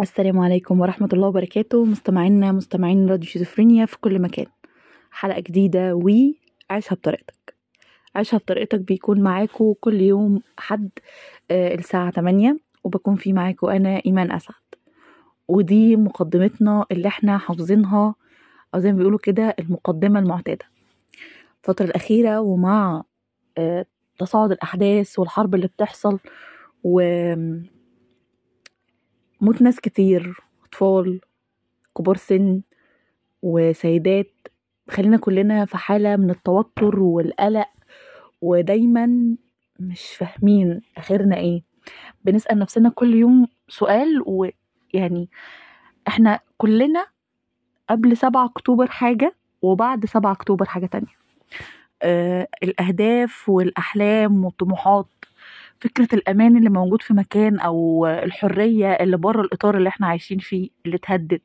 السلام عليكم ورحمة الله وبركاته. مستمعينا مستمعين راديو شيزوفرينيا في كل مكان. حلقة جديدة وعيشها بطريقتك. عيشها بطريقتك بيكون معاكو كل يوم حد آه، الساعة 8 وبكون في معاكو أنا إيمان أسعد. ودي مقدمتنا اللي إحنا حافظينها أو زي ما بيقولوا كده المقدمة المعتادة. الفترة الأخيرة ومع آه، تصاعد الأحداث والحرب اللي بتحصل و موت ناس كتير أطفال كبار سن وسيدات. خلينا كلنا في حالة من التوتر والقلق ودايما مش فاهمين آخرنا إيه. بنسأل نفسنا كل يوم سؤال ويعني إحنا كلنا قبل سبعة أكتوبر حاجة وبعد سبعة أكتوبر حاجة تانية. آه الأهداف والأحلام والطموحات فكرة الأمان اللي موجود في مكان أو الحرية اللي بره الإطار اللي إحنا عايشين فيه اللي اتهدد.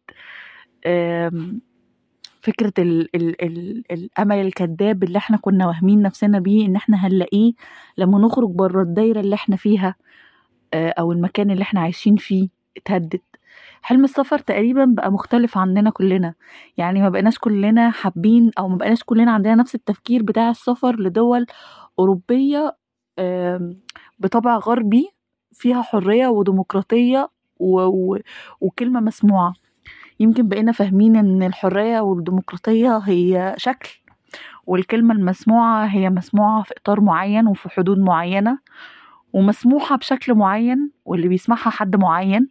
فكرة ال ال ال الأمل الكذاب اللي إحنا كنا واهمين نفسنا بيه إن إحنا هنلاقيه لما نخرج بره الدايرة اللي إحنا فيها آه، أو المكان اللي إحنا عايشين فيه اتهدد. حلم السفر تقريبا بقى مختلف عننا كلنا. يعني ما بقيناش كلنا حابين أو ما بقيناش كلنا عندنا نفس التفكير بتاع السفر لدول أوروبية آم، بطبع غربي فيها حرية وديمقراطية. وكلمة مسموعة يمكن بقينا فاهمين إن الحرية والديمقراطية هي شكل والكلمة المسموعة هي مسموعة في إطار معين وفي حدود معينة ومسموحة بشكل معين واللي بيسمعها حد معين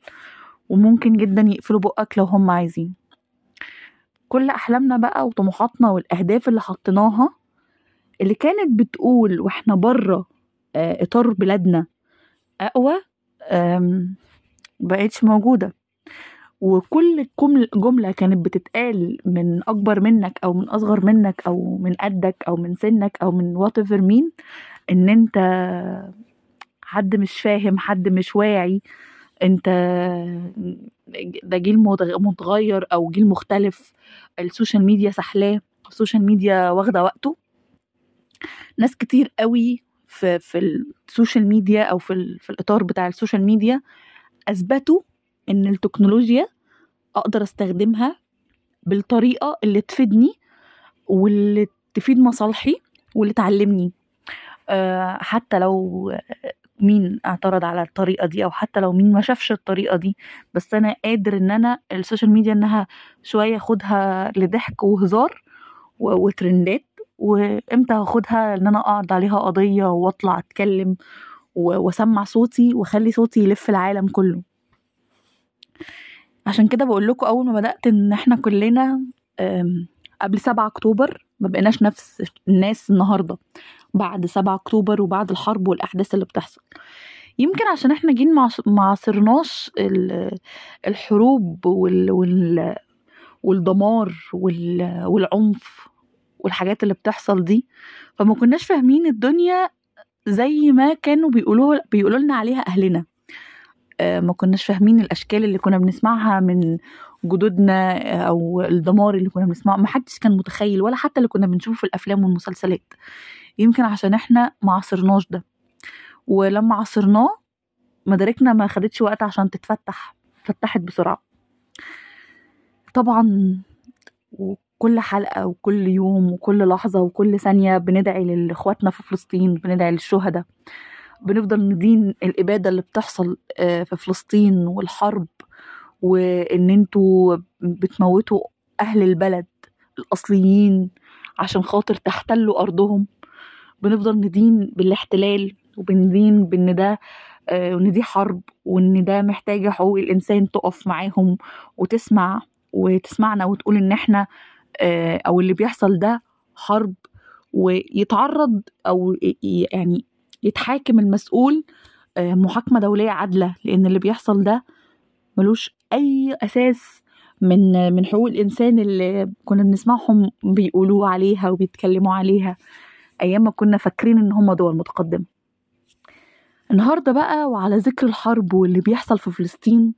وممكن جدا يقفلوا بقك لو هم عايزين كل أحلامنا بقى وطموحاتنا والأهداف اللي حطيناها اللي كانت بتقول وإحنا بره إطار بلادنا أقوى مبقتش موجودة. وكل جمل- جملة كانت بتتقال من أكبر منك أو من أصغر منك أو من قدك أو من سنك أو من whatever مين إن أنت حد مش فاهم حد مش واعي أنت ده جيل متغ- متغير أو جيل مختلف. ال social media سحلاه ال social media واخدة وقته. ناس كتير قوي في في ال social media أو في في الإطار بتاع ال social media أثبتوا إن التكنولوجيا أقدر أستخدمها بالطريقة اللي تفيدني واللي تفيد مصالحي واللي تعلمني. أه حتى لو مين اعترض على الطريقة دي أو حتى لو مين ما شافش الطريقة دي بس أنا قادر إن أنا ال social media إنها شوية أخدها لضحك وهزار و trendات وامتى هاخدها؟ إن أنا أقعد عليها قضية وأطلع أتكلم وأسمع صوتي وأخلي صوتي يلف العالم كله. عشان كده بقول لكم أول ما بدأت إن إحنا كلنا قبل 7 أكتوبر ما بقيناش نفس الناس النهارده. بعد 7 أكتوبر وبعد الحرب والأحداث اللي بتحصل. يمكن عشان إحنا جيل ما عص- ما عاصرناش ال- الحروب وال وال والدمار وال والعنف والحاجات اللي بتحصل دي فما كناش فاهمين الدنيا زي ما كانوا بيقولوا بيقولوا لنا عليها أهلنا. آه، ما كناش فاهمين الأشكال اللي كنا بنسمعها من جدودنا آه، أو الدمار اللي كنا بنسمعه. ما حدش كان متخيل ولا حتى اللي كنا بنشوفه في الأفلام والمسلسلات. يمكن عشان إحنا ما عصرناش ده. ولما عصرناه مداركنا ما خدتش وقت عشان تتفتح فتحت بسرعة. طبعا وكل حلقة وكل يوم وكل لحظة وكل ثانية بندعي لإخواتنا في فلسطين بندعي للشهداء. بنفضل ندين الإبادة اللي بتحصل آه، في فلسطين والحرب وإن أنتوا بتموتوا أهل البلد الأصليين عشان خاطر تحتلوا أرضهم. بنفضل ندين بالاحتلال وبندين بإن ده آه، وإن دي حرب وإن ده محتاجة حقوق الإنسان تقف معاهم وتسمع وتسمعنا وتقول إن إحنا آه، أو اللي بيحصل ده حرب ويتعرض ي- يعني يتحاكم المسؤول آه، محاكمة دولية عادلة لأن اللي بيحصل ده ملوش أي أساس من من حقوق الإنسان اللي كنا بنسمعهم بيقولوا عليها وبيتكلموا عليها أيام ما كنا فاكرين إن هم دول متقدمة. النهاردة بقى وعلى ذكر الحرب واللي بيحصل في فلسطين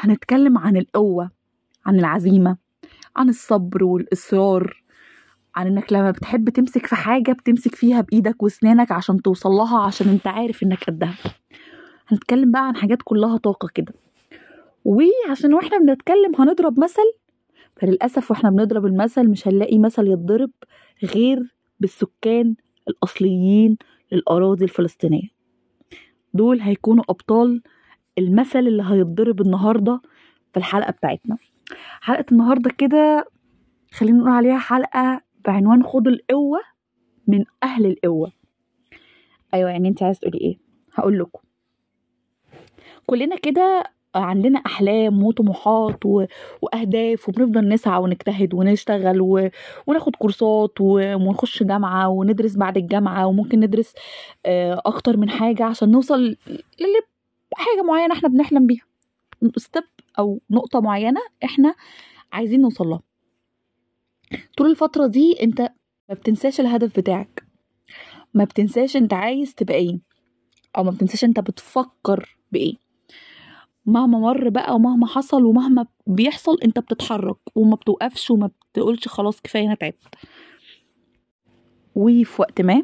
هنتكلم عن القوة عن العزيمة عن الصبر والإصرار عن إنك لما بتحب تمسك في حاجة بتمسك فيها بإيدك وأسنانك عشان توصل لها عشان أنت عارف إنك قدها. هنتكلم بقى عن حاجات كلها طاقة كده. وعشان وإحنا بنتكلم هنضرب مثل فللأسف وإحنا بنضرب المثل مش هنلاقي مثل يتضرب غير بالسكان الأصليين للأراضي الفلسطينية. دول هيكونوا أبطال المثل اللي هيتضرب النهاردة في الحلقة بتاعتنا. حلقة النهاردة كده خلينا نقول عليها حلقة بعنوان خد القوة من أهل القوة. أيوة يعني أنت عايز تقولي إيه؟ هقول لكم. كلنا كده عندنا أحلام وطموحات و... وأهداف وبنفضل نسعى ونجتهد ونشتغل و... وناخد كورسات و... ونخش جامعة وندرس بعد الجامعة وممكن ندرس آه، أكتر من حاجة عشان نوصل للي حاجة معينة إحنا بنحلم بيها. ستيب أو نقطة معينة إحنا عايزين نوصل لها. طول الفترة دي أنت ما بتنساش الهدف بتاعك. ما بتنساش أنت عايز تبقى إيه. أو ما بتنساش أنت بتفكر بإيه. مهما مر بقى ومهما حصل ومهما بيحصل أنت بتتحرك وما بتوقفش وما بتقولش خلاص كفاية أنا تعبت. وفي وقت ما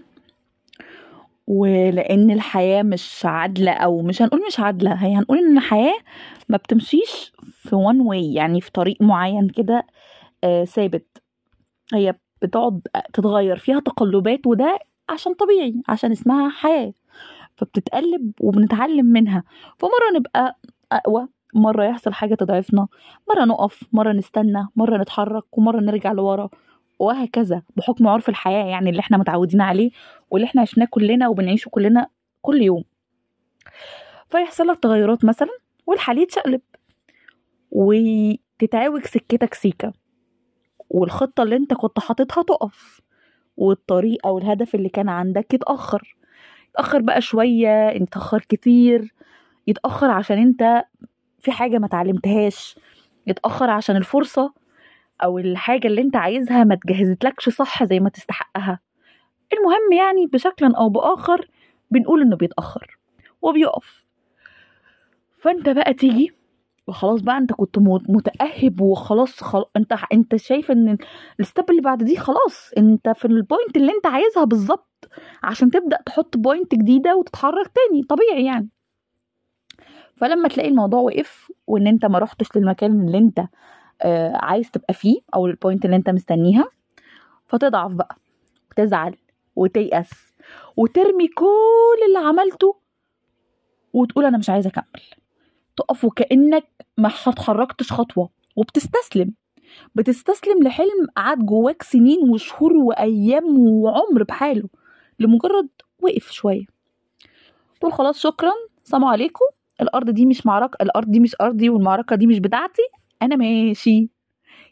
ولأن الحياة مش عادلة أو مش هنقول مش عادلة هي هنقول إن الحياة ما بتمشيش في وان واي يعني في طريق معين كده آه ثابت. هي بتقعد تتغير فيها تقلبات وده عشان طبيعي عشان اسمها حياة. فبتتقلب وبنتعلم منها. فمرة نبقى أقوى مرة يحصل حاجة تضعفنا مرة نقف مرة نستنى مرة نتحرك ومرة نرجع لورا. وهكذا بحكم عرف الحياة يعني اللي إحنا متعودين عليه واللي إحنا عشناه كلنا وبنعيشه كلنا كل يوم. فيحصل لك تغيرات مثلا والحال يتشقلب وتتعوج سكتك سيكة. والخطة اللي أنت كنت حاططها تقف. والطريق أو الهدف اللي كان عندك يتأخر. يتأخر بقى شوية يتأخر كتير. يتأخر عشان أنت في حاجة ما اتعلمتهاش يتأخر عشان الفرصة. أو الحاجة اللي أنت عايزها ما تجهزتلكش صح زي ما تستحقها. المهم يعني بشكل أو بآخر بنقول إنه بيتأخر وبيقف. فأنت بقى تيجي وخلاص بقى أنت كنت متأهب وخلاص خل... أنت أنت شايف إن ال step اللي بعد دي خلاص أنت في ال point اللي أنت عايزها بالظبط عشان تبدأ تحط point جديدة وتتحرك تاني طبيعي يعني. فلما تلاقي الموضوع وقف وإن أنت ما رحتش للمكان اللي أنت عايز تبقى فيه أو ال point اللي أنت مستنيها فتضعف بقى وتزعل وتيأس وترمي كل اللي عملته وتقول أنا مش عايزة أكمل. تقف وكأنك ما اتحركتش خطوة وبتستسلم. بتستسلم لحلم قعد جواك سنين وشهور وأيام وعمر بحاله لمجرد وقف شوية. تقول خلاص شكرا سلام عليكم. الأرض دي مش معركه الأرض دي مش أرضي والمعركة دي مش بتاعتي. أنا ماشي.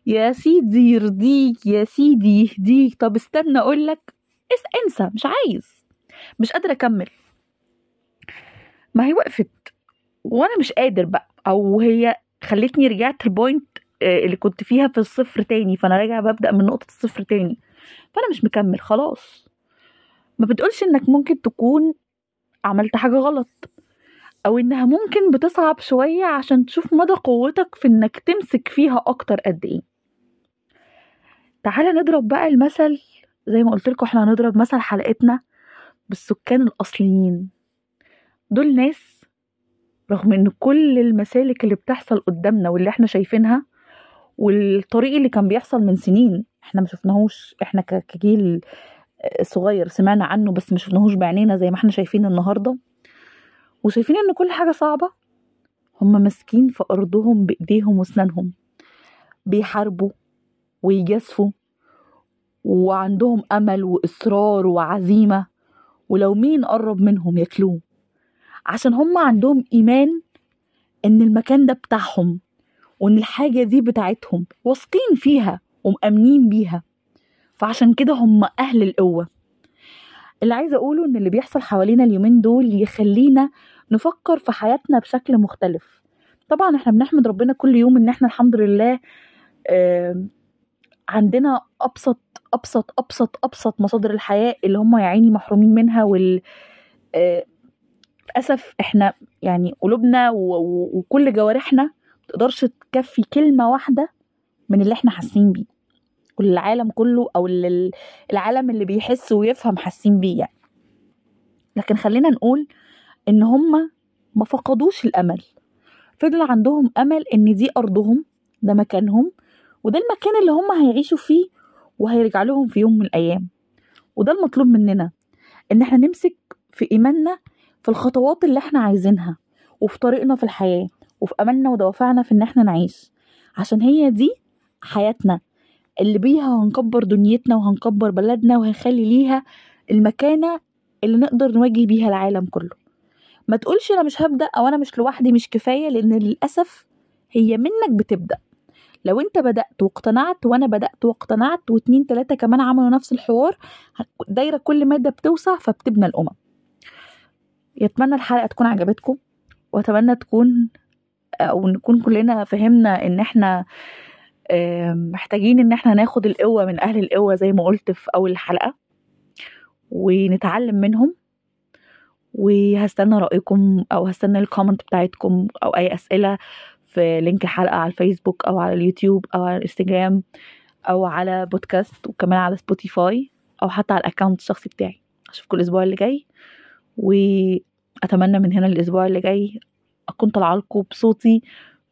يا سيدي يرضيك يا سيدي يهديك. طب استنى أقول لك انسى مش عايز. مش قادرة أكمل. ما هي وقفت. وأنا مش قادر بقى. أو هي خلتني رجعت البوينت اللي كنت فيها في الصفر تاني. فأنا راجع ببدأ من نقطة الصفر تاني. فأنا مش مكمل خلاص. ما بتقولش إنك ممكن تكون عملت حاجة غلط. أو إنها ممكن بتصعب شوية عشان تشوف مدى قوتك في إنك تمسك فيها أكتر قد إيه. تعالى نضرب بقى المثل زي ما قلت لكم إحنا هنضرب مثل حلقتنا بالسكان الأصليين. دول ناس رغم إن كل المسالك اللي بتحصل قدامنا واللي إحنا شايفينها والطريق اللي كان بيحصل من سنين إحنا ما شفناهوش. إحنا كجيل صغير سمعنا عنه بس ما شفناهوش بعينينا زي ما إحنا شايفين النهارده. وشايفين إن كل حاجة صعبة هم ماسكين في أرضهم بإيديهم وأسنانهم. بيحاربوا ويجازفوا وعندهم أمل وإصرار وعزيمة ولو مين قرب منهم ياكلوه. عشان هم عندهم إيمان إن المكان ده بتاعهم وإن الحاجة دي بتاعتهم واثقين فيها ومأمنين بيها. فعشان كده هم أهل القوة. اللي عايزه أقوله إن اللي بيحصل حوالينا اليومين دول يخلينا نفكر في حياتنا بشكل مختلف. طبعا إحنا بنحمد ربنا كل يوم إن إحنا الحمد لله عندنا أبسط أبسط أبسط أبسط مصادر الحياة اللي هم يا عيني محرومين منها وال للأسف إحنا يعني قلوبنا وكل جوارحنا متقدرش تكفي كلمة واحدة من اللي إحنا حاسين بيه. كل العالم كله أو العالم اللي بيحس ويفهم حاسين بيه يعني. لكن خلينا نقول إن هم ما فقدوش الأمل. فضل عندهم أمل إن دي أرضهم ده مكانهم وده المكان اللي هم هيعيشوا فيه وهيرجع لهم في يوم من الأيام. وده المطلوب مننا إن إحنا نمسك في إيماننا في الخطوات اللي إحنا عايزينها وفي طريقنا في الحياة وفي أملنا ودوافعنا في إن إحنا نعيش. عشان هي دي حياتنا اللي بيها هنكبر دنيتنا وهنكبر بلدنا وهنخلي ليها المكانة اللي نقدر نواجه بيها العالم كله. ما تقولش أنا مش هبدأ أو أنا مش لوحدي مش كفاية لأن للأسف هي منك بتبدأ. لو أنت بدأت واقتنعت وأنا بدأت واقتنعت واتنين تلاتة كمان عملوا نفس الحوار دايرة كل مادة بتوسع فبتبنى الأمم. يتمنى الحلقة تكون عجبتكم وأتمنى تكون أو نكون كلنا فهمنا إن إحنا محتاجين إن إحنا ناخد القوة من أهل القوة زي ما قلت في أول الحلقة ونتعلم منهم. وهستنى رأيكم أو هستنى ال comment بتاعتكم أو أي أسئلة في link الحلقة على الفيسبوك أو على اليوتيوب أو على الإنستجرام أو على بودكاست وكمان على سبوتيفاي أو حتى على ال account الشخصي بتاعي. أشوفكم الأسبوع اللي جاي وأتمنى من هنا الأسبوع اللي جاي أكون طالعالكم بصوتي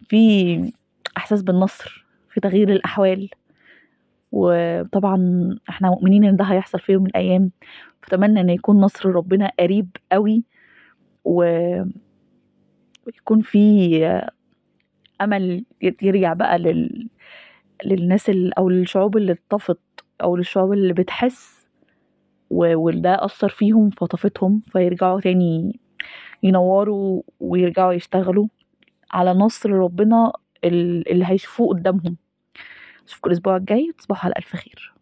في إحساس بالنصر في تغيير الأحوال. وطبعا إحنا مؤمنين إن ده هيحصل في يوم من الأيام. فأتمنى إن يكون نصر ربنا قريب قوي و ويكون في أمل يرجع بقى لل... للناس ال... أو للشعوب اللي اتطفت أو للشعوب اللي بتحس و... وده أثر فيهم فطفتهم فيرجعوا تاني ينوروا ويرجعوا يشتغلوا على نصر ربنا اللي هيشوفوه قدامهم. اشوفكم الأسبوع الجاي وتصبحوا على ألف خير.